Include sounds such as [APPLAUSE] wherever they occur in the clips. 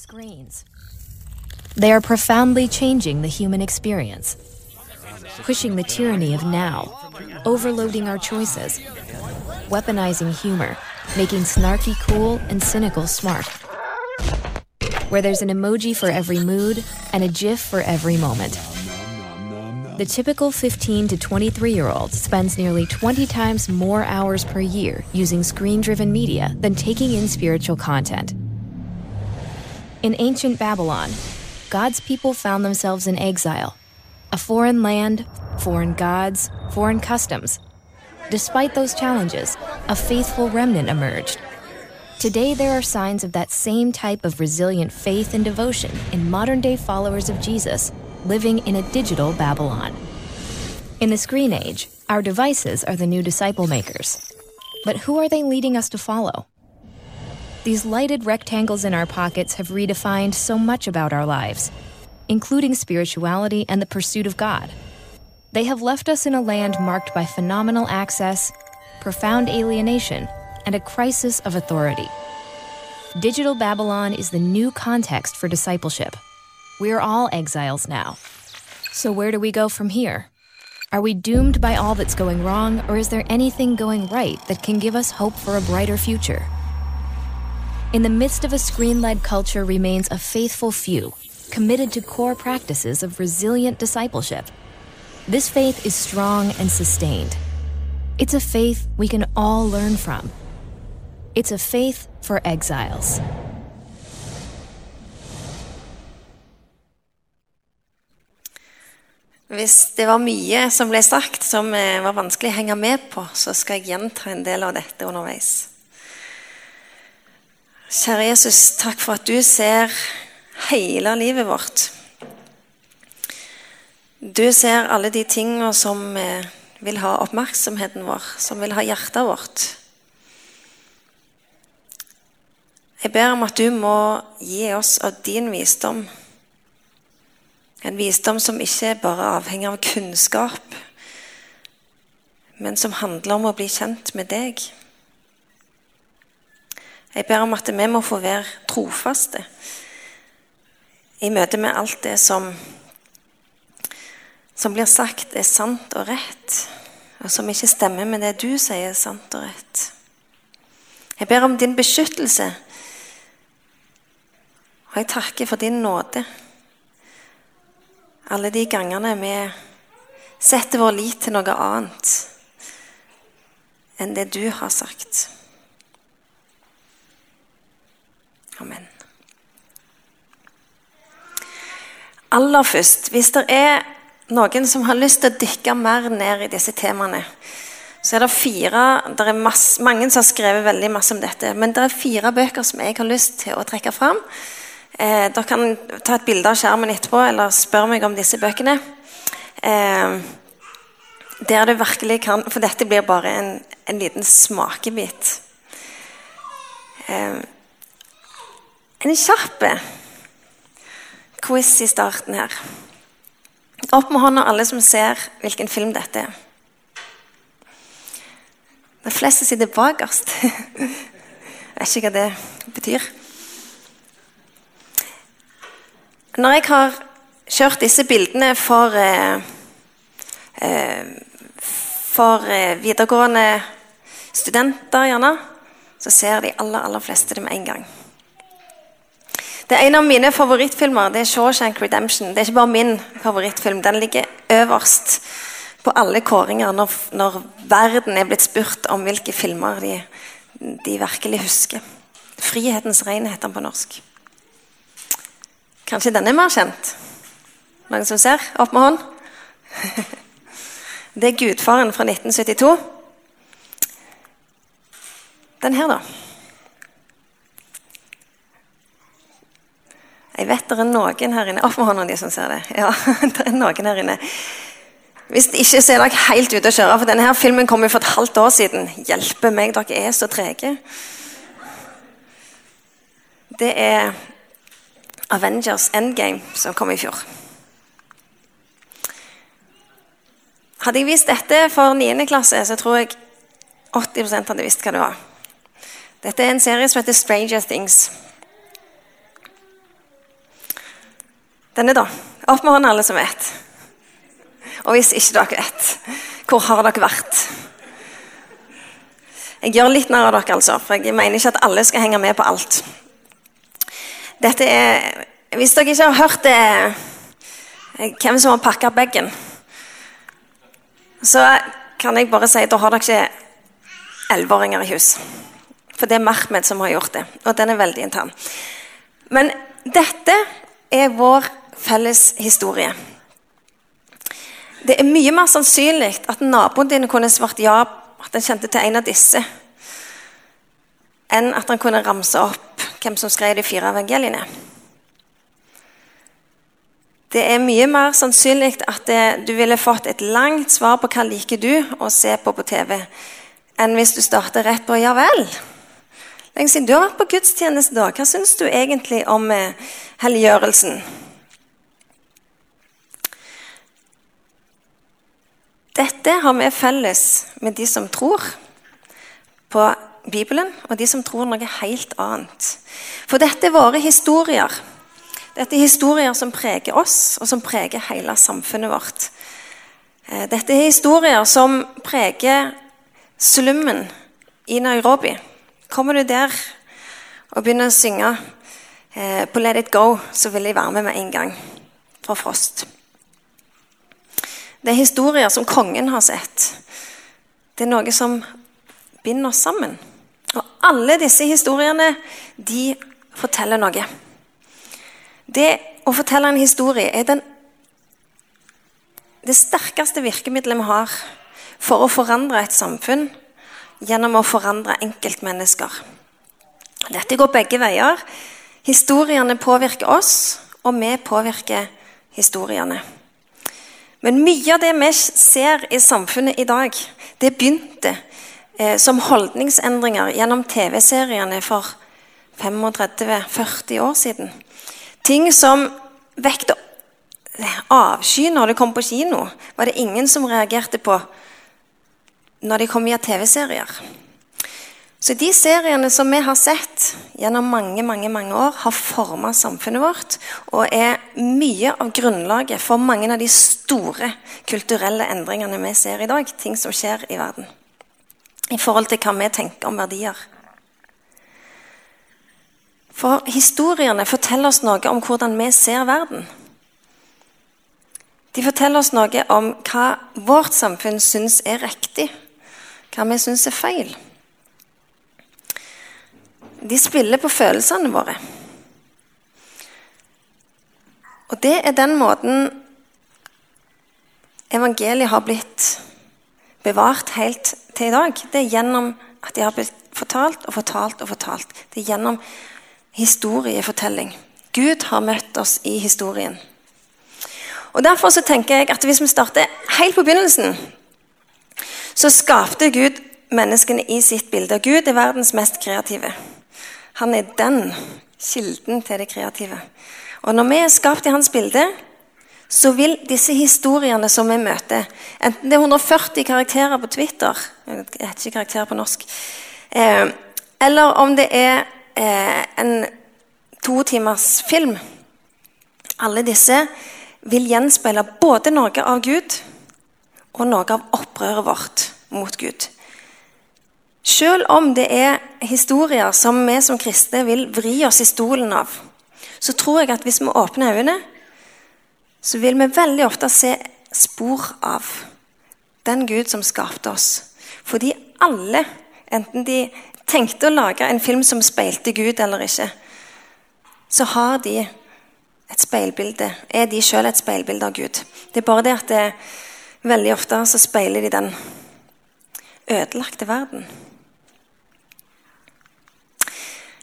Screens. They are profoundly changing the human experience, pushing the tyranny of now, overloading our choices, weaponizing humor, making snarky cool and cynical smart. Where there's an emoji for every mood and a GIF for every moment. The typical 15 to 23 year old spends nearly 20 times more hours per year using screen driven media than taking in spiritual content. In ancient Babylon, God's people found themselves in exile a foreign land, foreign gods, foreign customs. Despite those challenges, a faithful remnant emerged. Today, there are signs of that same type of resilient faith and devotion in modern day followers of Jesus living in a digital Babylon. In the screen age, our devices are the new disciple makers. But who are they leading us to follow? These lighted rectangles in our pockets have redefined so much about our lives, including spirituality and the pursuit of God. They have left us in a land marked by phenomenal access, profound alienation, and a crisis of authority. Digital Babylon is the new context for discipleship. We're all exiles now. So, where do we go from here? Are we doomed by all that's going wrong, or is there anything going right that can give us hope for a brighter future? In the midst of a screen led culture remains a faithful few, committed to core practices of resilient discipleship. This faith is strong and sustained. It's a faith we can all learn from. It's a faith for exiles. Hvis det var mye som ble sagt som eh, var vanskelig å henge med på, så skal jeg gjenta en del av dette underveis. Kjære Jesus, takk for at du ser hele livet vårt. Du ser alle de tingene som eh, vil ha oppmerksomheten vår, som vil ha hjertet vårt. Jeg ber om at du må gi oss av din visdom en visdom som ikke bare avhenger av kunnskap, men som handler om å bli kjent med deg. Jeg ber om at vi må få være trofaste i møte med alt det som, som blir sagt, er sant og rett, og som ikke stemmer med det du sier er sant og rett. Jeg ber om din beskyttelse, og jeg takker for din nåde alle de gangene vi setter vår lit til noe annet enn det du har sagt. Amen. Aller først, hvis det er noen som har lyst til å dykke mer ned i disse temaene, så er det fire det er masse, Mange som har skrevet veldig masse om dette, men det er fire bøker som jeg har lyst til å trekke fram Eh, dere kan ta et bilde av skjermen etterpå eller spørre meg om disse bøkene. Eh, der du virkelig kan For dette blir bare en, en liten smakebit. Eh, en kjapp quiz i starten her. Opp med hånda alle som ser hvilken film dette er. De fleste sitter bakerst. [LAUGHS] Jeg vet ikke hva det betyr. Når jeg har kjørt disse bildene for, eh, eh, for eh, videregående studenter, gjerne, så ser de aller, aller fleste det med en gang. Det er En av mine favorittfilmer det er 'Shawshank Redemption'. Det er ikke bare min favorittfilm. Den ligger øverst på alle kåringer når, når verden er blitt spurt om hvilke filmer de, de virkelig husker. 'Frihetens regn' heter den på norsk. Kanskje denne er mer kjent? Noen som ser? Opp med hånd. [LAUGHS] Det er 'Gudfaren' fra 1972. Den her, da. Jeg vet det er noen her inne Opp med hånda, de som ser det. Ja, [LAUGHS] det er noen her inne. Hvis ikke så er dere helt ute å kjøre, for denne her filmen kom jo for et halvt år siden. Hjelpe meg, dere er så trege. Det er Avengers Endgame, som kom i fjor. Hadde jeg vist dette for 9. klasse, så tror jeg 80% hadde visst hva det var. Dette er en serie som heter Stranger Things. Denne, da. Opp med hånden, alle som vet. Og hvis ikke dere vet, hvor har dere vært? Jeg gjør litt narr av dere, altså, for jeg mener ikke at alle skal henge med på alt. Dette er Hvis dere ikke har hørt det, hvem som har pakka bagen, så kan jeg bare si da har dere ikke elleveåringer i hus. For det er Mahmed som har gjort det, og den er veldig intern. Men dette er vår felles historie. Det er mye mer sannsynlig at naboen din kunne svart ja, at han kjente til en av disse, enn at han kunne ramse opp hvem som skrev de fire evangeliene. Det er mye mer sannsynlig at det, du ville fått et langt svar på hva liker du å se på på TV, enn hvis du starter rett på 'ja vel'. Lenge siden du har vært på gudstjeneste, da. Hva syns du egentlig om eh, helliggjørelsen? Dette har vi felles med de som tror på Bibelen, og de som tror noe helt annet. For dette er våre historier. Dette er historier som preger oss, og som preger hele samfunnet vårt. Eh, dette er historier som preger slummen i Nairobi. Kommer du der og begynner å synge eh, på Let It Go, så vil jeg være med med en gang. Fra Frost. Det er historier som kongen har sett. Det er noe som binder oss sammen. Og alle disse historiene, de forteller noe. Det å fortelle en historie er den, det sterkeste virkemidlet vi har for å forandre et samfunn gjennom å forandre enkeltmennesker. Dette går begge veier. Historiene påvirker oss, og vi påvirker historiene. Men mye av det vi ser i samfunnet i dag, det begynte eh, som holdningsendringer gjennom TV-seriene for 35-40 år siden. Ting som vekte avsky når det kom på kino, var det ingen som reagerte på når de kom via TV-serier. Så de seriene som vi har sett gjennom mange mange, mange år, har forma samfunnet vårt og er mye av grunnlaget for mange av de store kulturelle endringene vi ser i dag. Ting som skjer i verden. I forhold til hva vi tenker om verdier. For historiene forteller oss noe om hvordan vi ser verden. De forteller oss noe om hva vårt samfunn syns er riktig, hva vi syns er feil. De spiller på følelsene våre. Og det er den måten evangeliet har blitt bevart helt til i dag. Det er gjennom at de har blitt fortalt og fortalt og fortalt. Det er gjennom historiefortelling. Gud har møtt oss i historien. Og Derfor så tenker jeg at hvis vi starter helt på begynnelsen, så skapte Gud menneskene i sitt bilde. Gud er verdens mest kreative. Han er den kilden til det kreative. Og når vi er skapt i hans bilde, så vil disse historiene som vi møter Enten det er 140 karakterer på Twitter Jeg heter ikke karakterer på norsk. Eh, eller om det er eh, en to timers film Alle disse vil gjenspeile både noe av Gud og noe av opprøret vårt mot Gud. Selv om det er historier som vi som kristne vil vri oss i stolen av, så tror jeg at hvis vi åpner øynene, så vil vi veldig ofte se spor av den Gud som skapte oss. Fordi alle, enten de tenkte å lage en film som speilte Gud eller ikke, så har de et speilbilde, er de sjøl et speilbilde av Gud. Det er bare det at det, veldig ofte så speiler de den ødelagte verden.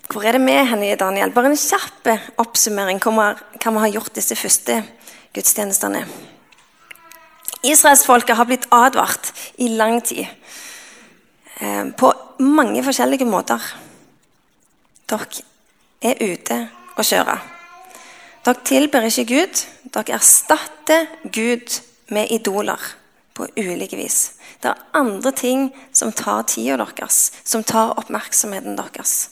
Hvor er det vi henne, Daniel? Bare en kjapp oppsummering hva vi har gjort disse første gudstjenestene. Israelsfolket har blitt advart i lang tid. Eh, på mange forskjellige måter. Dere er ute å kjøre. Dere tilber ikke Gud. Dere erstatter Gud med idoler på ulike vis. Det er andre ting som tar tida deres, som tar oppmerksomheten deres.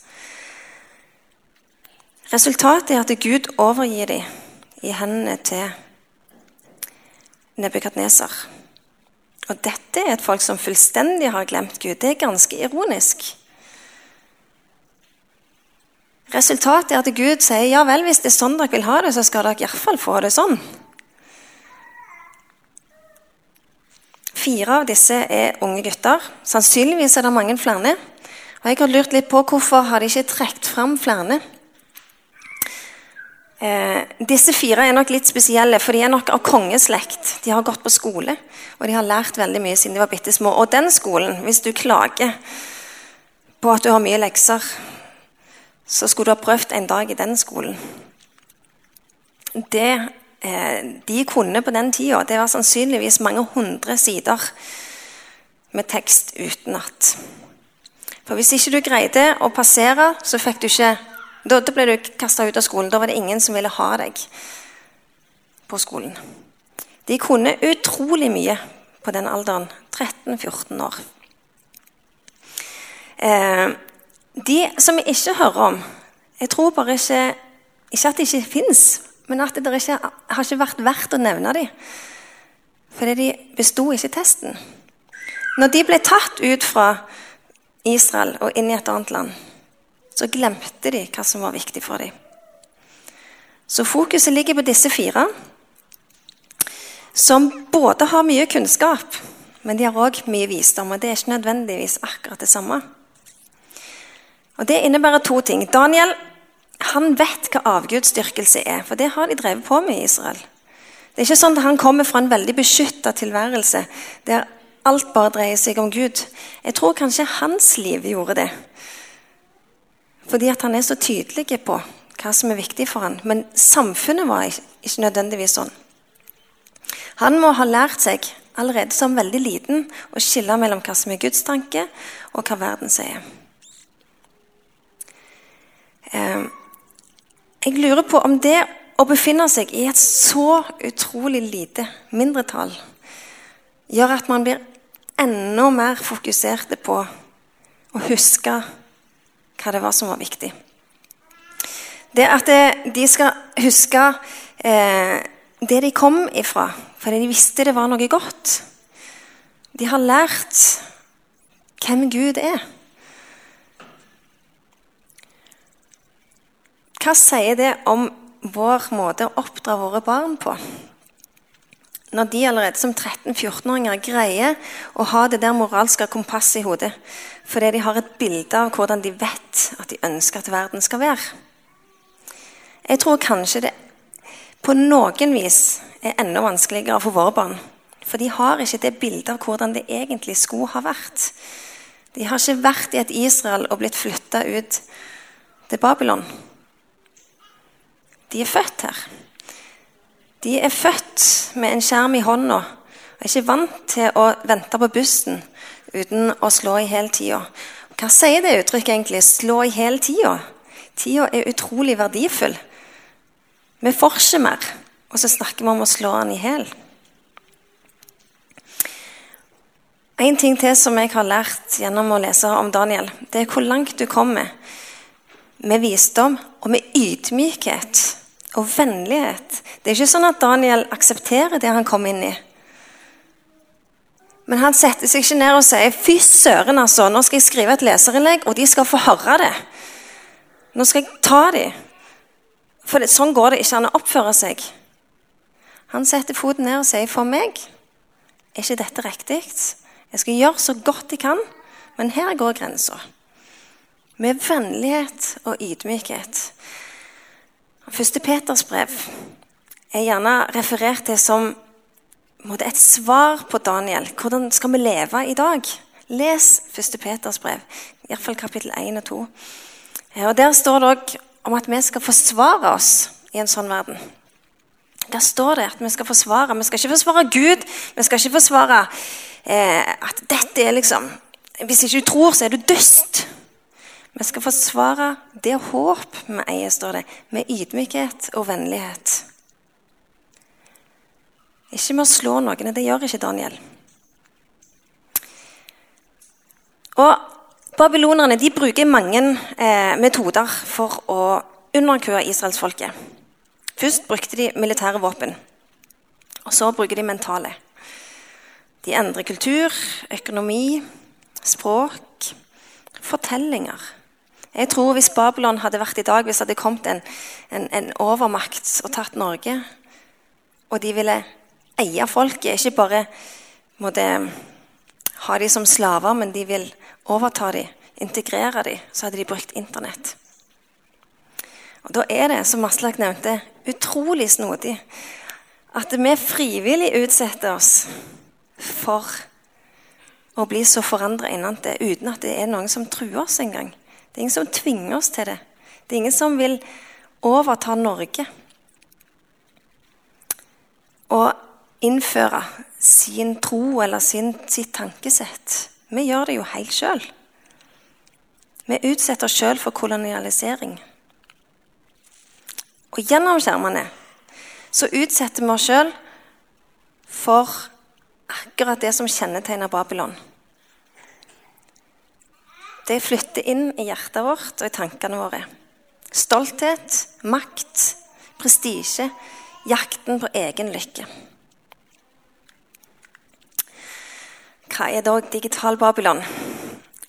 Resultatet er at Gud overgir dem i hendene til Nebukadneser. Og dette er et folk som fullstendig har glemt Gud. Det er ganske ironisk. Resultatet er at Gud sier ja vel, hvis det er sånn dere vil ha det, så skal dere iallfall få det sånn. Fire av disse er unge gutter. Sannsynligvis er det mange flere. Og jeg har lurt litt på hvorfor har de ikke trukket fram flere. Eh, disse fire er nok litt spesielle, for de er nok av kongeslekt. De har gått på skole, og de har lært veldig mye siden de var bitte små. Og den skolen, hvis du klager på at du har mye lekser, så skulle du ha prøvd en dag i den skolen. Det de kunne på den tida, det var sannsynligvis mange hundre sider med tekst utenat. For hvis ikke du greide å passere, så fikk du ikke da, da ble du kasta ut av skolen. Da var det ingen som ville ha deg på skolen. De kunne utrolig mye på den alderen. 13-14 år. Eh, de som vi ikke hører om Jeg tror bare ikke Ikke at de ikke fins, men at det ikke, har ikke vært verdt å nevne dem. Fordi de besto ikke testen. Når de ble tatt ut fra Israel og inn i et annet land, så glemte de hva som var viktig for dem. Så fokuset ligger på disse fire, som både har mye kunnskap, men de har òg mye visdom. Og det er ikke nødvendigvis akkurat det samme. Og Det innebærer to ting. Daniel han vet hva avgudsdyrkelse er, for det har de drevet på med i Israel. Det er ikke sånn at han kommer fra en veldig beskytta tilværelse der alt bare dreier seg om Gud. Jeg tror kanskje hans liv gjorde det. Fordi at han er så tydelig på hva som er viktig for han. Men samfunnet var ikke nødvendigvis sånn. Han må ha lært seg allerede som veldig liten å skille mellom hva som er Guds tanke, og hva verden sier. Ehm, jeg lurer på om det å befinne seg i et så utrolig lite mindretall gjør at man blir enda mer fokuserte på å huske hva det var som var viktig. Det at de skal huske eh, det de kom ifra, fordi de visste det var noe godt. De har lært hvem Gud er. Hva sier det om vår måte å oppdra våre barn på? Når de allerede som 13-14-åringer greier å ha det der moralske kompasset i hodet fordi de har et bilde av hvordan de vet at de ønsker at verden skal være. Jeg tror kanskje det på noen vis er enda vanskeligere for våre barn. For de har ikke det bildet av hvordan det egentlig skulle ha vært. De har ikke vært i et Israel og blitt flytta ut til Babylon. De er født her. De er født med en skjerm i hånda og er ikke vant til å vente på bussen uten å slå i hele tida. Hva sier det uttrykket egentlig? Slå i hele tida? Tida er utrolig verdifull. Vi får ikke mer, og så snakker vi om å slå den i hjel. En ting til som jeg har lært gjennom å lese om Daniel, det er hvor langt du kommer med visdom og med ydmykhet og vennlighet. Det er ikke sånn at Daniel aksepterer det han kom inn i. Men han setter seg ikke ned og sier 'fy søren, altså, nå skal jeg skrive et leserinnlegg, og de skal få høre det'. Nå skal jeg ta dem. For det, sånn går det ikke an å oppføre seg. Han setter foten ned og sier 'for meg er ikke dette riktig'. Jeg skal gjøre så godt jeg kan, men her går grensa. Med vennlighet og ydmykhet. Første Peters brev er gjerne referert til som et svar på Daniel. Hvordan skal vi leve i dag? Les 1. Peters brev, iallfall kapittel 1 og 2. Og Der står det òg om at vi skal forsvare oss i en sånn verden. Der står det at vi skal forsvare. Vi skal ikke forsvare Gud. Vi skal ikke forsvare eh, at dette er liksom Hvis ikke du tror, så er du dust. Vi skal forsvare det håp vi eier, står det, med ydmykhet og vennlighet. Ikke med å slå noen. Det gjør ikke Daniel. Og Babylonerne de bruker mange eh, metoder for å underkue israelsfolket. Først brukte de militære våpen, og så bruker de mentale. De endrer kultur, økonomi, språk, fortellinger. Jeg tror Hvis Babylon hadde vært i dag, hvis det hadde kommet en, en, en overmakt og tatt Norge, og de ville eie folket, ikke bare måtte ha dem som slaver, men de vil overta dem, integrere dem, så hadde de brukt Internett. Og Da er det, som Aslak nevnte, utrolig snodig at vi frivillig utsetter oss for å bli så forandra innenfra uten at det er noen som truer oss engang. Det er ingen som tvinger oss til det. Det er ingen som vil overta Norge og innføre sin tro eller sin, sitt tankesett. Vi gjør det jo helt sjøl. Vi utsetter oss sjøl for kolonialisering. Og gjennom skjermene så utsetter vi oss sjøl for akkurat det som kjennetegner Babylon. Det flytter inn i hjertet vårt og i tankene våre. Stolthet, makt, prestisje, jakten på egen lykke. Hva er da digital Babylon?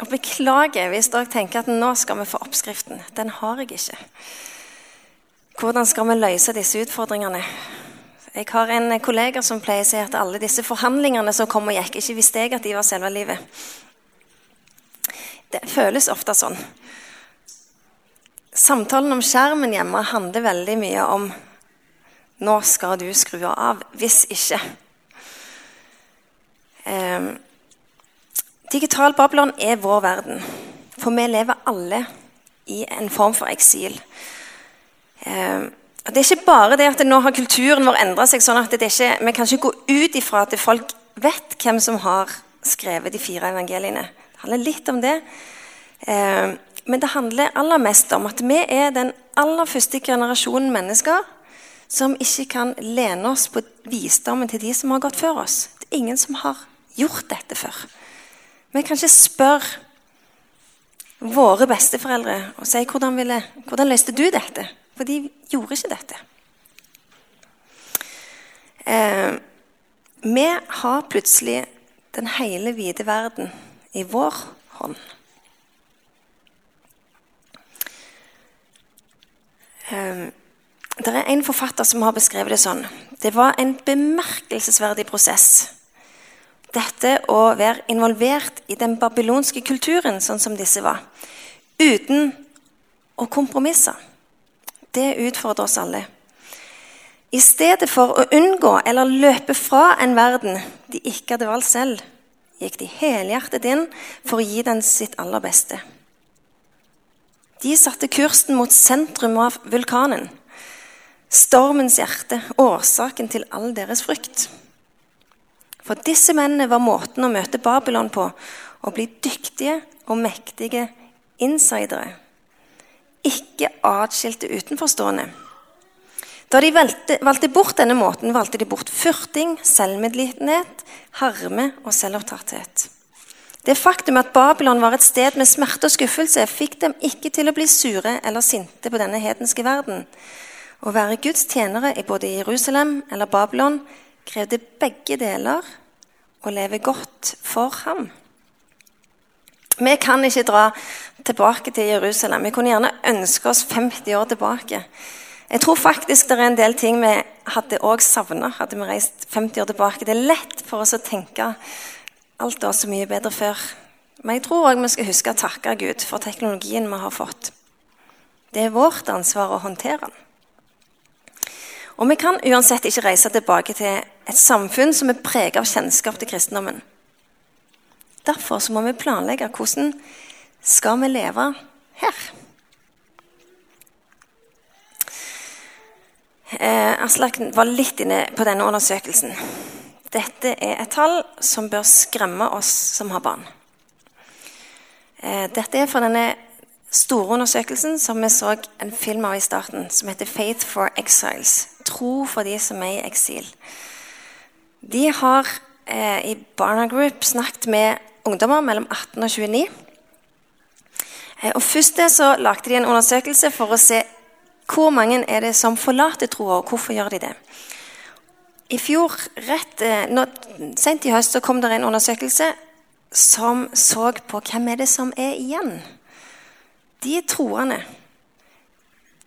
Og Beklager hvis dere tenker at nå skal vi få oppskriften. Den har jeg ikke. Hvordan skal vi løse disse utfordringene? Jeg har en kollega som pleier å si at alle disse forhandlingene som kom og gikk, ikke visste jeg at de var selve livet. Det føles ofte sånn. Samtalen om skjermen hjemme handler veldig mye om nå skal du skru av. Hvis ikke. Eh, digital Babylon er vår verden. For vi lever alle i en form for eksil. Eh, det er ikke bare det at nå har kulturen vår endra seg sånn at det ikke, vi kan ikke gå ut ifra at folk vet hvem som har skrevet de fire evangeliene. Det handler litt om det. Eh, men det handler aller mest om at vi er den aller første generasjonen mennesker som ikke kan lene oss på visdommen til de som har gått før oss. Det er ingen som har gjort dette før. Vi kan ikke spørre våre besteforeldre og si hvordan, ville, hvordan løste du dette? For de gjorde ikke dette. Eh, vi har plutselig den hele vide verden i vår hånd. Eh, det er en forfatter som har beskrevet det sånn. Det var en bemerkelsesverdig prosess. Dette å være involvert i den babylonske kulturen, sånn som disse var, uten å kompromisse. Det utfordrer oss alle. I stedet for å unngå eller løpe fra en verden de ikke hadde valgt selv, gikk de helhjertet inn for å gi den sitt aller beste. De satte kursen mot sentrum av vulkanen stormens hjerte, årsaken til all deres frykt. For disse mennene var måten å møte Babylon på å bli dyktige og mektige insidere, ikke atskilte utenforstående. Da de valgte, valgte, bort denne måten, valgte de bort fyrting, selvmedlidenhet, harme og selvopptatthet. Det faktum at Babylon var et sted med smerte og skuffelse, fikk dem ikke til å bli sure eller sinte på denne hedenske verden. Å være Guds tjenere i både Jerusalem eller Babylon krevde begge deler å leve godt for ham. Vi kan ikke dra tilbake til Jerusalem. Vi kunne gjerne ønske oss 50 år tilbake. Jeg tror faktisk det er en del ting vi hadde også savna hadde vi reist 50 år tilbake. Det er lett for oss å tenke alt var så mye bedre før. Men jeg tror òg vi skal huske å takke Gud for teknologien vi har fått. Det er vårt ansvar å håndtere den. Og vi kan uansett ikke reise tilbake til et samfunn som er preget av kjennskap til kristendommen. Derfor må vi planlegge hvordan skal vi leve her. Eh, Aslak var litt inne på denne undersøkelsen. Dette er et tall som bør skremme oss som har barn. Eh, dette er fra denne store undersøkelsen som vi så en film av i starten, som heter 'Faith for Exiles'. Tro for de som er i eksil. De har eh, i Barna Group snakket med ungdommer mellom 18 og 29. Eh, og Først så lagde de en undersøkelse for å se Hvor mange er det som forlater troa, og hvorfor gjør de det? I fjor, rett eh, nå, sent i høst, så kom det en undersøkelse som så på hvem er det som er igjen. De troende.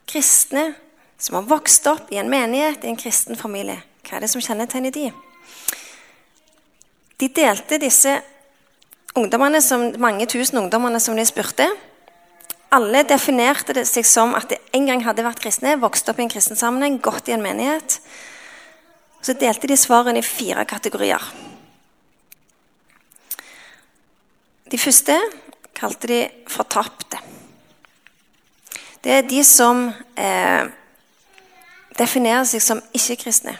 Kristne som har vokst opp i en menighet, i en kristen familie. Hva er det som kjennetegner de? De delte disse ungdommene, som, mange tusen ungdommene som de spurte. Alle definerte det seg som at de en gang hadde vært kristne, vokst opp i en kristen sammenheng, gått i en menighet. Så delte de svarene i fire kategorier. De første kalte de fortapte. Det er de som eh, definerer seg som ikke-kristne.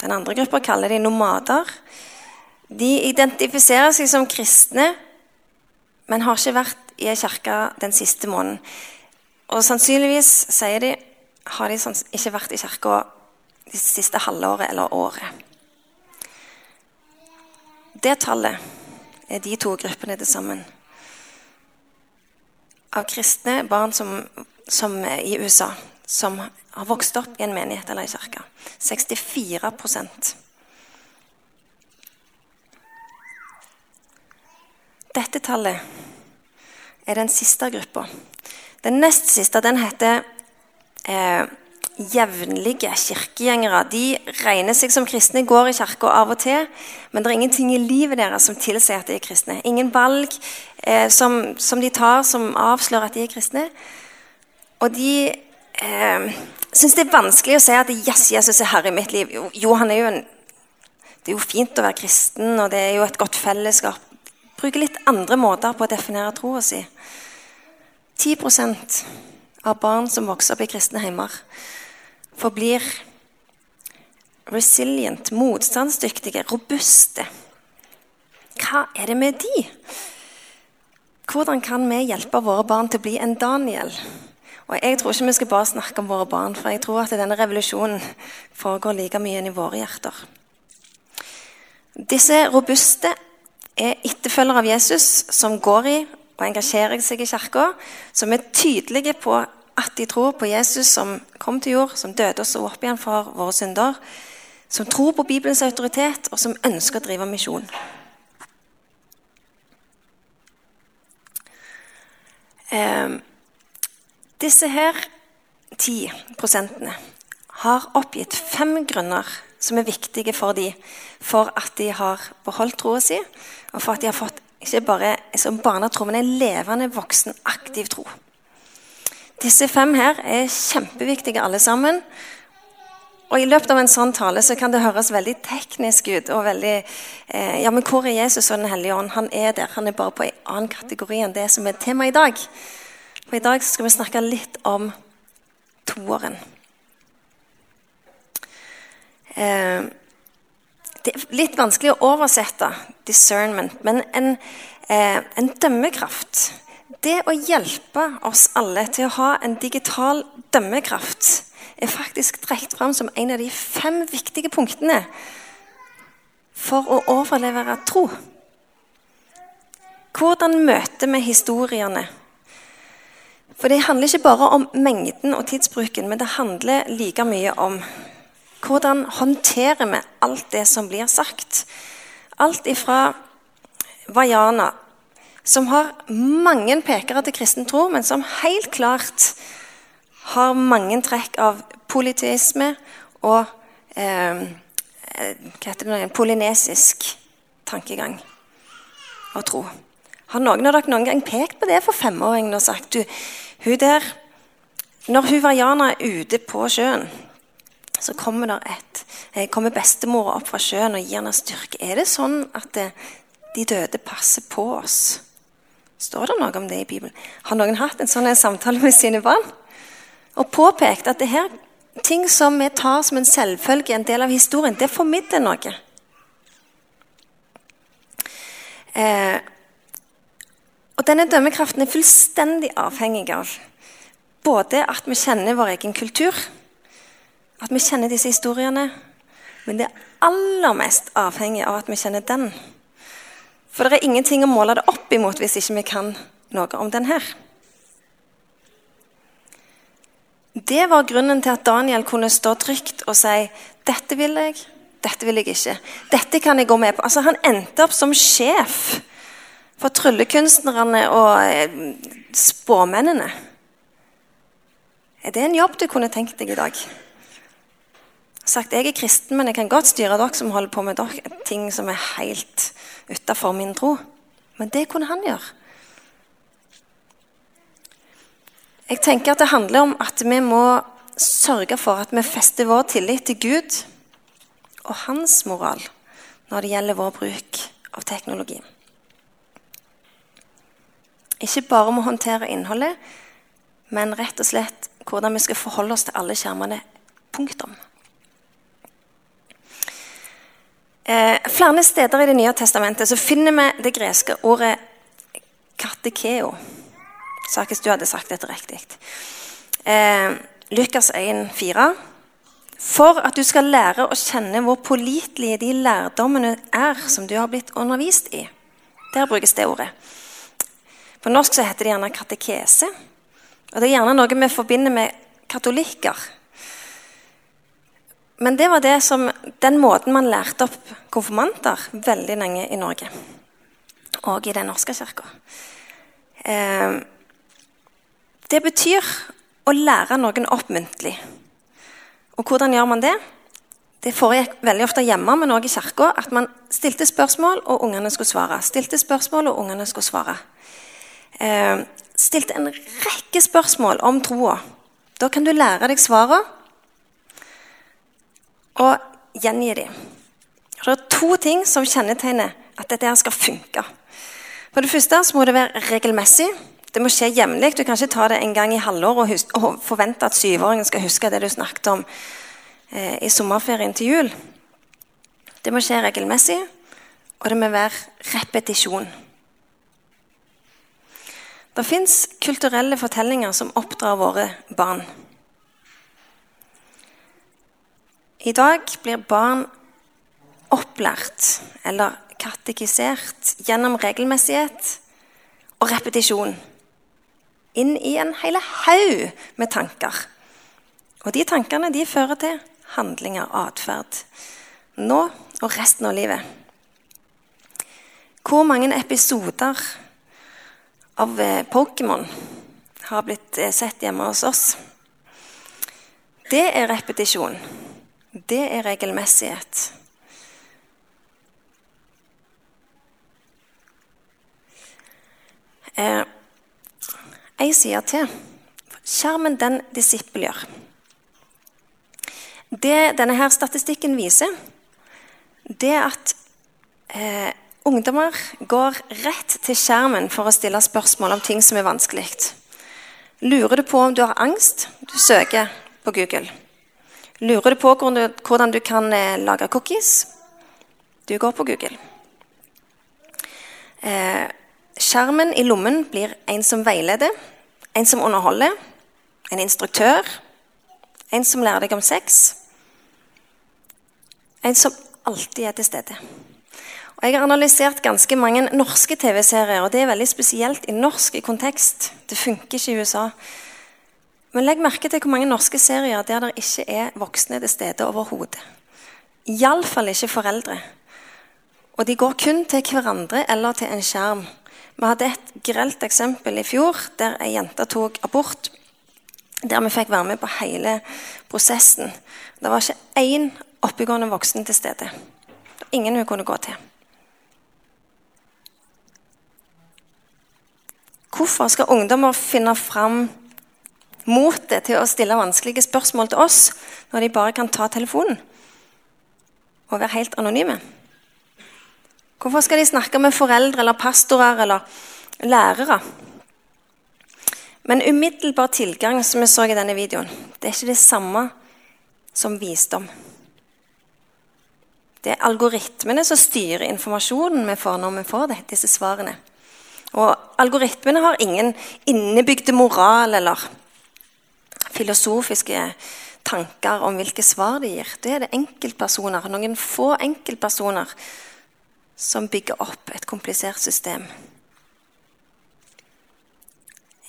Den andre gruppa kaller de nomader. De identifiserer seg som kristne, men har ikke vært i ei kirke den siste måneden. Og sannsynligvis, sier de, har de ikke vært i kirka det siste halvåret eller året. Det tallet er de to gruppene til sammen. Av kristne barn som, som i USA som har vokst opp i en menighet eller i kirke. 64% Dette tallet er den siste gruppa. Den nest siste den heter eh, jevnlige kirkegjengere. De regner seg som kristne, går i kirka av og til, men det er ingenting i livet deres som tilsier at de er kristne. Ingen valg eh, som, som, de tar som avslører at de er kristne. Og de eh, syns det er vanskelig å si at yes, Jesus er herre i mitt liv. Jo, jo, han er jo en, det er jo fint å være kristen, og det er jo et godt fellesskap. Bruke litt andre måter på å definere troa si. 10% av barn som vokser opp i kristne heimer, forblir resilient, motstandsdyktige, robuste. Hva er det med de? Hvordan kan vi hjelpe våre barn til å bli en Daniel? Og Jeg tror ikke vi skal bare snakke om våre barn, for jeg tror at denne revolusjonen foregår like mye enn i våre hjerter. Disse robuste er etterfølgere av Jesus som går i og engasjerer seg i kirka, som er tydelige på at de tror på Jesus som kom til jord, som døde og så opp igjen for våre synder, som tror på Bibelens autoritet, og som ønsker å drive misjon. Eh, disse her ti prosentene har oppgitt fem grunner som er viktige for dem for at de har beholdt troa si, og for at de har fått ikke bare som barnetro, men en levende, voksen, aktiv tro. Disse fem her er kjempeviktige alle sammen. Og I løpet av en sånn tale så kan det høres veldig teknisk ut. og veldig, eh, ja, Men hvor er Jesus og Den hellige ånd? Han er der. Han er bare på en annen kategori enn det som er temaet i dag. For I dag skal vi snakke litt om toeren. Eh, det er litt vanskelig å oversette 'discernment', men en, eh, en dømmekraft Det å hjelpe oss alle til å ha en digital dømmekraft er faktisk trukket fram som en av de fem viktige punktene for å overlevere tro. Hvordan møter vi historiene for det handler ikke bare om mengden og tidsbruken, men det handler like mye om hvordan håndterer vi alt det som blir sagt. Alt ifra Vajana, som har mange pekere til kristen tro, men som helt klart har mange trekk av politisme og eh, hva heter det, polynesisk tankegang og tro. Har noen av dere noen gang pekt på det for femåringen og sagt du, hun der Når hun Vaiana er ute på sjøen, så kommer, et, eh, kommer bestemora opp fra sjøen og gir henne styrke. Er det sånn at det, de døde passer på oss? Står det noe om det i Bibelen? Har noen hatt en sånn samtale med sine barn? Og påpekt at det her ting som vi tar som en selvfølge, en del av historien, det formidler noe. Eh, og denne dømmekraften er fullstendig avhengig av både at vi kjenner vår egen kultur, at vi kjenner disse historiene, men det er aller mest avhengig av at vi kjenner den. For det er ingenting å måle det opp imot hvis ikke vi kan noe om den her. Det var grunnen til at Daniel kunne stå trygt og si dette vil jeg, dette vil jeg ikke. Dette kan jeg gå med på. Altså, Han endte opp som sjef for tryllekunstnerne og eh, spåmennene. Er det en jobb du kunne tenkt deg i dag? Sagt, Jeg er kristen, men jeg kan godt styre dere som holder på med dere, ting som er helt utafor min tro. Men det kunne han gjøre. Jeg tenker at Det handler om at vi må sørge for at vi fester vår tillit til Gud og hans moral når det gjelder vår bruk av teknologi. Ikke bare om å håndtere innholdet, men rett og slett hvordan vi skal forholde oss til alle skjermene. Punktum. Eh, flere steder i Det nye testamentet så finner vi det greske ordet katekeo. Sakis, du hadde sagt dette riktig. Eh, Lukas 1, 4. For at du skal lære å kjenne hvor pålitelige de lærdommene er som du har blitt undervist i. Der brukes det ordet. På norsk så heter det gjerne katekese. Og Det er gjerne noe vi forbinder med katolikker. Men det var det som, den måten man lærte opp konfirmanter veldig lenge i Norge. Og i Den norske kirka. Eh, det betyr å lære noen opp muntlig. Og hvordan gjør man det? Det foregikk veldig ofte hjemme, men også i kirka. At man stilte spørsmål, og ungene skulle svare. Stilte spørsmål, og ungene skulle svare. Eh, stilte en rekke spørsmål om troa. Da kan du lære deg svarene og gjengi dem. Det er to ting som kjennetegner at dette her skal funke. For det første så må det være regelmessig. Det må skje jevnlig. Du kan ikke ta det en gang i halvåret og, og, forvente at syvåringen skal huske det du snakket om eh, i sommerferien til jul. Det må skje regelmessig, og det må være repetisjon. Det fins kulturelle fortellinger som oppdrar våre barn. I dag blir barn opplært eller katekisert gjennom regelmessighet og repetisjon inn i en hel haug med tanker. Og de tankene de fører til handlinger og atferd. Nå og resten av livet. Hvor mange episoder av eh, Pokémon har blitt eh, sett hjemme hos oss. Det er repetisjon. Det er regelmessighet. Eh, Ei side til. Skjermen den disippelgjør. Det denne her statistikken viser, det er at eh, Ungdommer går rett til skjermen for å stille spørsmål om ting som er vanskelig. Lurer du på om du har angst? Du søker på Google. Lurer du på hvordan du kan eh, lage cookies? Du går på Google. Eh, skjermen i lommen blir en som veileder, en som underholder, en instruktør, en som lærer deg om sex, en som alltid er til stede. Og jeg har analysert ganske mange norske TV-serier, og det er veldig spesielt i norsk kontekst. Det funker ikke i USA. Men legg merke til hvor mange norske serier der det ikke er voksne til stede overhodet. Iallfall ikke foreldre. Og de går kun til hverandre eller til en skjerm. Vi hadde et grelt eksempel i fjor der ei jente tok abort. Der vi fikk være med på hele prosessen. Det var ikke én oppegående voksen til stede. Ingen hun kunne gå til. Hvorfor skal ungdommer finne fram motet til å stille vanskelige spørsmål til oss når de bare kan ta telefonen og være helt anonyme? Hvorfor skal de snakke med foreldre eller pastorer eller lærere? Men umiddelbar tilgang, som vi så i denne videoen, det er ikke det samme som visdom. Det er algoritmene som styrer informasjonen vi får når vi får det, disse svarene. Og algoritmene har ingen innebygde moral eller filosofiske tanker om hvilke svar de gir. Det er det enkeltpersoner, noen få enkeltpersoner som bygger opp et komplisert system.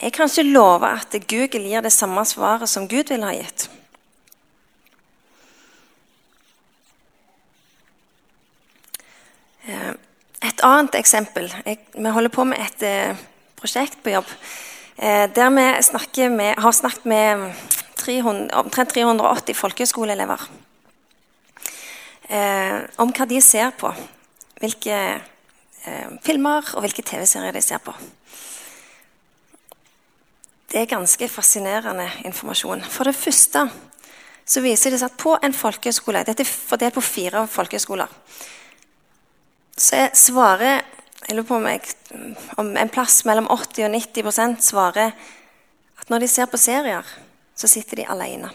Jeg kan ikke love at Google gir det samme svaret som Gud ville ha gitt. Eh, et annet eksempel Vi holder på med et eh, prosjekt på jobb der vi med, har snakket med 300, omtrent 380 folkehøyskoleelever eh, om hva de ser på. Hvilke eh, filmer og hvilke TV-serier de ser på. Det er ganske fascinerende informasjon. For det første så viser det seg at på en folkehøyskole Dette er fordelt på fire folkehøyskoler så svarer jeg lurer på om, jeg, om en plass mellom 80 og 90% svarer at når de ser på serier, så sitter de alene.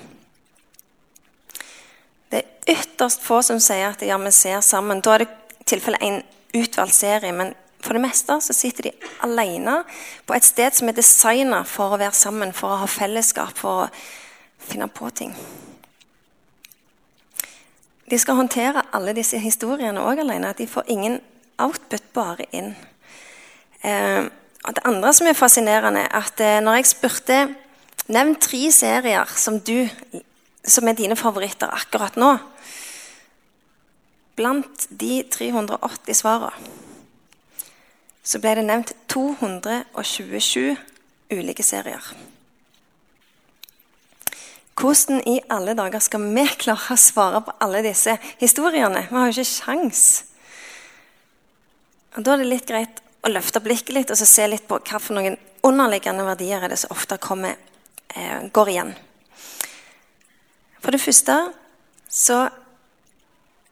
Det er ytterst få som sier at ja, vi ser sammen. Da er det i tilfelle en utvalgt serie. Men for det meste så sitter de alene på et sted som er designa for å være sammen, for å ha fellesskap, for å finne på ting. De skal håndtere alle disse historiene òg alene. At de får ingen output, bare inn. Eh, det andre som er fascinerende, er at eh, når jeg spurte Nevn tre serier som, du, som er dine favoritter akkurat nå. Blant de 380 svarene så ble det nevnt 227 ulike serier. Hvordan i alle dager skal vi [LAUGHS] klare å svare på alle disse historiene? Vi har jo ikke sjans. Og Da er det litt greit å løfte blikket litt og se litt på hva for noen underliggende verdier er det som ofte kommer, eh, går igjen. For det første så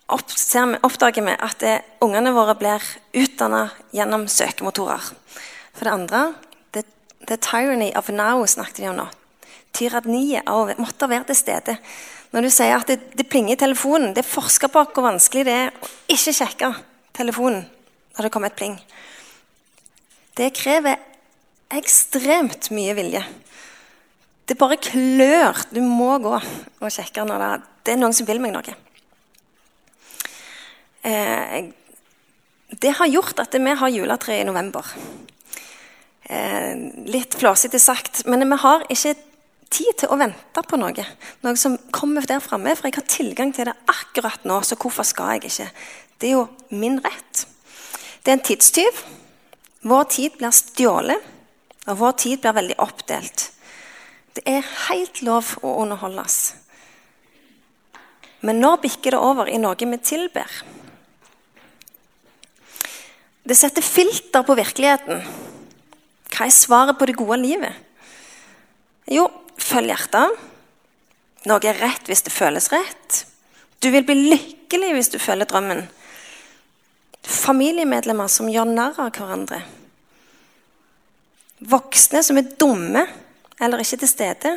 oppdager vi at det, ungene våre blir utdanna gjennom søkemotorer. For det andre the, the tyranny of now snakket de om nå tyranniet av måtte være til stede. Når du sier at det, det plinger i telefonen Det er forska på hvor vanskelig det er å ikke sjekke telefonen når det kommer et pling. Det krever ekstremt mye vilje. Det bare klør. Du må gå og sjekke når det, det er noen som vil meg noe. Eh, det har gjort at vi har juletre i november. Eh, litt flåsete sagt, men vi har ikke tid til å vente på noe. Noe som kommer der framme. For jeg har tilgang til det akkurat nå, så hvorfor skal jeg ikke? Det er jo min rett. Det er en tidstyv. Vår tid blir stjålet, og vår tid blir veldig oppdelt. Det er helt lov å underholdes. Men når bikker det over i noe vi tilber? Det setter filter på virkeligheten. Hva er svaret på det gode livet? Jo, følg hjertet. Noe er rett hvis det føles rett. Du vil bli lykkelig hvis du følger drømmen. Familiemedlemmer som gjør narr av hverandre. Voksne som er dumme eller ikke til stede.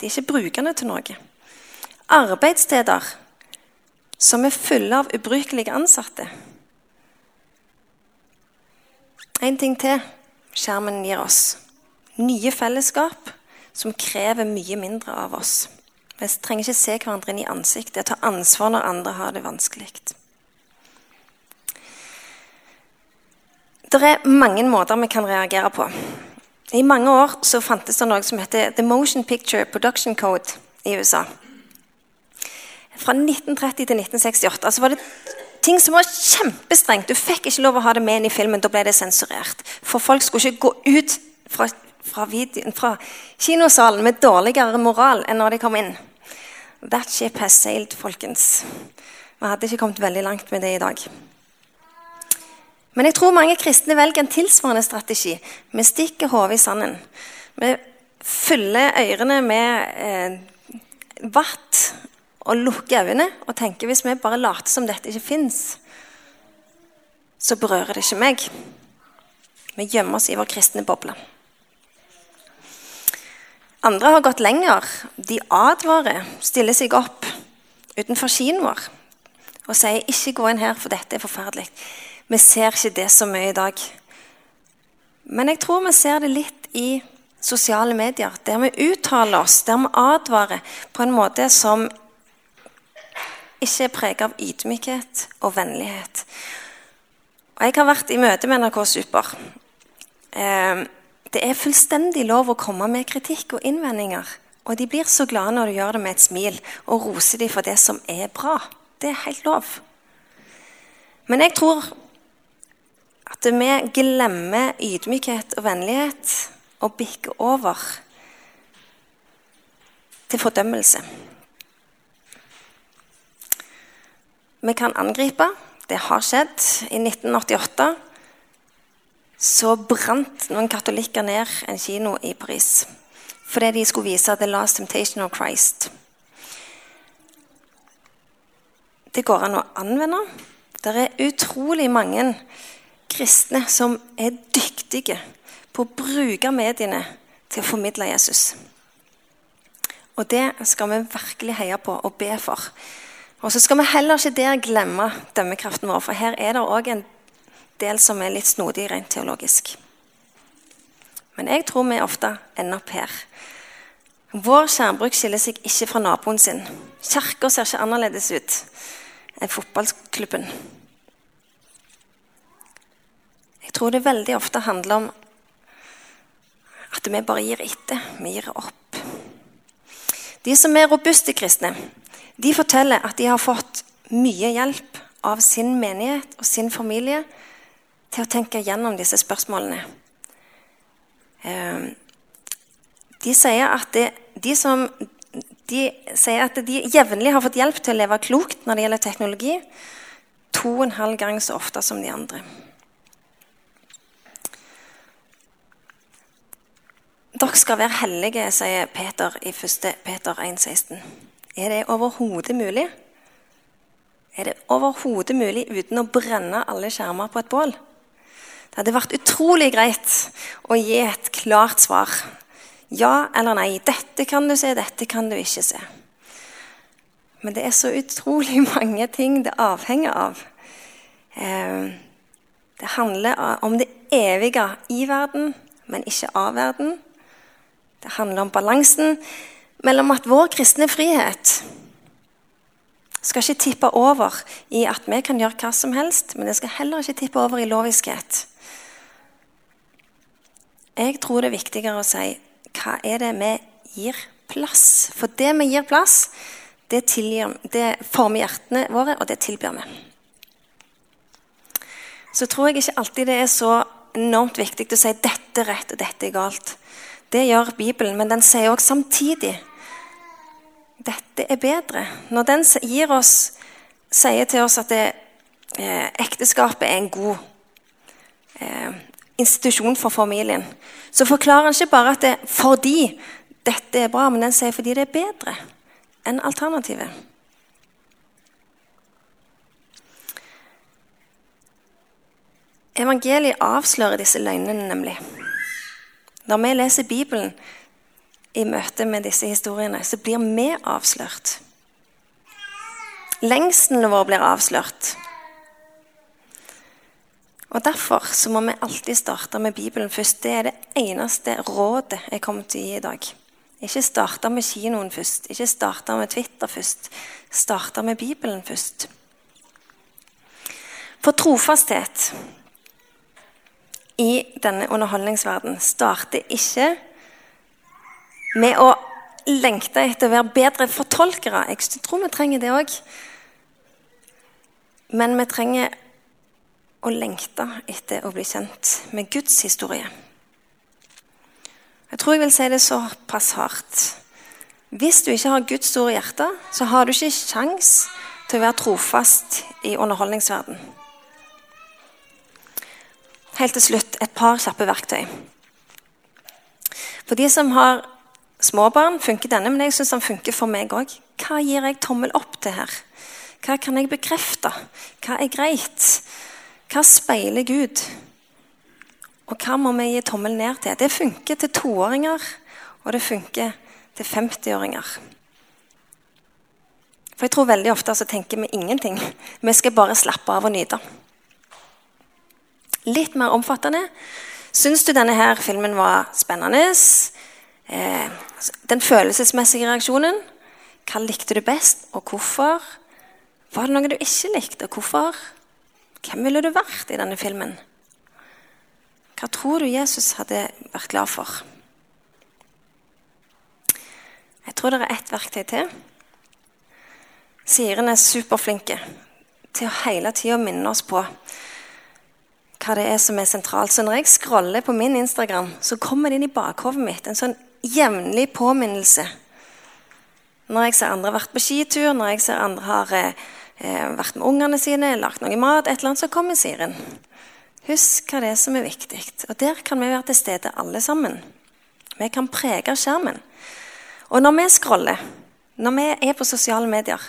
De er ikke brukende til noe. Arbeidssteder som er fulle av ubrukelige ansatte. En ting til skjermen gir oss. Nye fellesskap som krever mye mindre av oss. Vi trenger ikke se hverandre inn i ansiktet, ta ansvar når andre har det vanskelig. Det er mange måter vi kan reagere på. I mange år så fantes det noe som heter The Motion Picture Production Code i USA. Fra 1930 til 1968 altså var det ting som var kjempestrengt. Du fikk ikke lov å ha det med inn i filmen. Da ble det sensurert. For folk skulle ikke gå ut fra fra, videoen, fra kinosalen med dårligere moral enn når de kom inn. That ship has sailed, folkens. Vi hadde ikke kommet veldig langt med det i dag. Men jeg tror mange kristne velger en tilsvarende strategi. Vi stikker hodet i sanden. Vi fyller ørene med eh, vatt og lukker øynene og tenker hvis vi bare later som dette ikke fins, så berører det ikke meg. Vi gjemmer oss i vår kristne boble. Andre har gått lenger. De advarer, stiller seg opp utenfor kinoen vår og sier 'ikke gå inn her, for dette er forferdelig'. Vi ser ikke det så mye i dag. Men jeg tror vi ser det litt i sosiale medier, der vi uttaler oss, der vi advarer på en måte som ikke er preget av ydmykhet og vennlighet. Og jeg har vært i møte med NRK Super. Eh, det er fullstendig lov å komme med kritikk og innvendinger. Og de blir så glade når du gjør det med et smil og roser dem for det som er bra. Det er helt lov. Men jeg tror at vi glemmer ydmykhet og vennlighet og bikker over til fordømmelse. Vi kan angripe. Det har skjedd. I 1988 så brant noen katolikker ned en kino i Paris fordi de skulle vise The Last Temptation of Christ. Det går an å anvende. Det er utrolig mange kristne som er dyktige på å bruke mediene til å formidle Jesus. Og det skal vi virkelig heie på og be for. Og så skal vi heller ikke der glemme dømmekraften vår, for her er det òg en del som er litt snodig rent teologisk. Men jeg tror vi ofte ender opp her. Vår skjermbruk skiller seg ikke fra naboen sin. Kirka ser ikke annerledes ut enn fotballklubben. Jeg tror det veldig ofte handler om at vi bare gir etter. Vi gir opp. De som er robuste kristne, de forteller at de har fått mye hjelp av sin menighet og sin familie til å tenke gjennom disse spørsmålene. Ehm, de sier at, det, de som, de sier at de jevnlig har fått hjelp til å leve klokt når det gjelder teknologi, to og en halv gang så ofte som de andre. Dere skal være hellige, sier Peter i 1. Peter 1,16. Er det overhodet mulig? Er det overhodet mulig uten å brenne alle skjermer på et bål? Det hadde vært utrolig greit å gi et klart svar. Ja eller nei. Dette kan du se, dette kan du ikke se. Men det er så utrolig [LAUGHS] mange ting det avhenger av. Eh, det handler om det evige i verden, men ikke av verden. Det handler om balansen mellom at vår kristne frihet skal ikke tippe over i at vi kan gjøre hva som helst, men det skal heller ikke tippe over i loviskhet. Jeg tror det er viktigere å si hva er det vi gir plass? For det vi gir plass, det, tilgir, det former hjertene våre, og det tilbyr vi. Så tror jeg ikke alltid det er så enormt viktig å si dette er rett og dette er galt. Det gjør Bibelen, men den sier også samtidig dette er bedre. Når den gir oss, sier til oss at det, eh, ekteskapet er en god eh, institusjon for familien, så forklarer han ikke bare at det er fordi dette er bra, men den sier fordi det er bedre enn alternativet. Evangeliet avslører disse løgnene, nemlig. Når vi leser Bibelen i møte med disse historiene, så blir vi avslørt. Lengselen vår blir avslørt. Og Derfor så må vi alltid starte med Bibelen først. Det er det eneste rådet jeg kommer til å gi i dag. Ikke starte med kinoen først, ikke starte med Twitter først. Starte med Bibelen først. For trofasthet i denne underholdningsverdenen starter ikke med å lengte etter å være bedre fortolkere. Jeg tror vi trenger det òg. Men vi trenger å lengte etter å bli kjent med Guds historie. Jeg tror jeg vil si det såpass hardt. Hvis du ikke har Guds store hjerte, så har du ikke sjans til å være trofast i underholdningsverden. Helt til slutt et par kjappe verktøy. For de som har små barn, funker denne, men jeg syns den funker for meg òg. Hva gir jeg tommel opp til her? Hva kan jeg bekrefte? Hva er greit? Hva speiler Gud? Og hva må vi gi tommel ned til? Det funker til toåringer, og det funker til 50-åringer. For jeg tror veldig ofte så tenker vi ingenting. Vi skal bare slappe av og nyte. Litt mer omfattende. Syns du denne her filmen var spennende? Eh, den følelsesmessige reaksjonen. Hva likte du best, og hvorfor? Var det noe du ikke likte, og hvorfor? Hvem ville du vært i denne filmen? Hva tror du Jesus hadde vært glad for? Jeg tror det er ett verktøy til. Siren er superflinke til å hele tida minne oss på hva det er som er sentralt. Så når jeg scroller på min Instagram, så kommer det inn i bakhovet mitt en sånn jevnlig påminnelse. Når jeg ser andre har vært på skitur, når jeg ser andre har eh, vært med ungene sine, lagt noe mat, et eller annet, så kommer Siren. Husk hva det er som er viktig. Og der kan vi være til stede alle sammen. Vi kan prege skjermen. Og når vi scroller, når vi er på sosiale medier,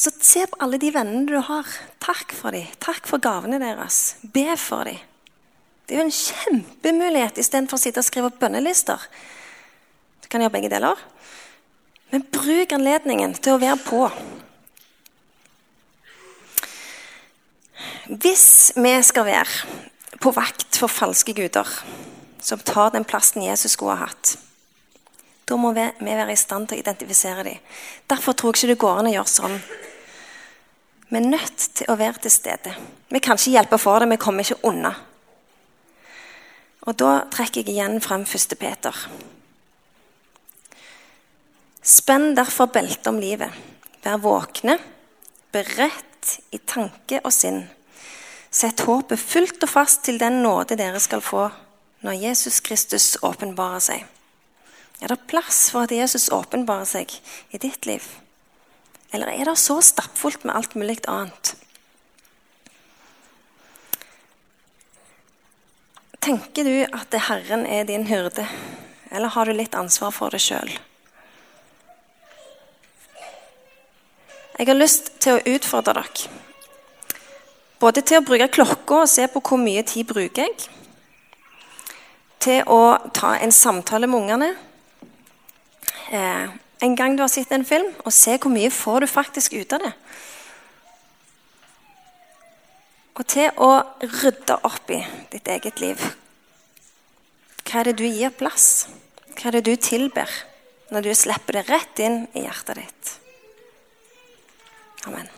så se på alle de vennene du har. Takk for dem. Takk for gavene deres. Be for dem. Det er jo en kjempemulighet istedenfor å sitte og skrive opp bønnelister. Du kan gjøre begge deler. Men bruk anledningen til å være på. Hvis vi skal være på vakt for falske guder som tar den plassen Jesus skulle ha hatt, da må vi, være i stand til å identifisere dem. Derfor tror jeg ikke det går an å gjøre sånn. Vi er nødt til å være til stede. Vi kan ikke hjelpe for det, vi kommer ikke unna. Og da trekker jeg igjen frem 1. Peter. Spenn derfor beltet om livet. Vær våkne, beredt i tanke og sinn. Sett håpet fullt og fast til den nåde dere skal få når Jesus Kristus åpenbarer seg. Er det plass for at Jesus åpenbarer seg i ditt liv? Eller er det så stappfullt med alt mulig annet? Tenker du at Herren er din hyrde, eller har du litt ansvar for det sjøl? Jeg har lyst til å utfordre dere både til å bruke klokka og se på hvor mye tid bruker jeg. Til å ta en samtale med ungene. Eh, en gang du har sett en film, og se hvor mye får du faktisk ut av det. Og til å rydde opp i ditt eget liv. Hva er det du gir plass? Hva er det du tilber når du slipper det rett inn i hjertet ditt? Amen.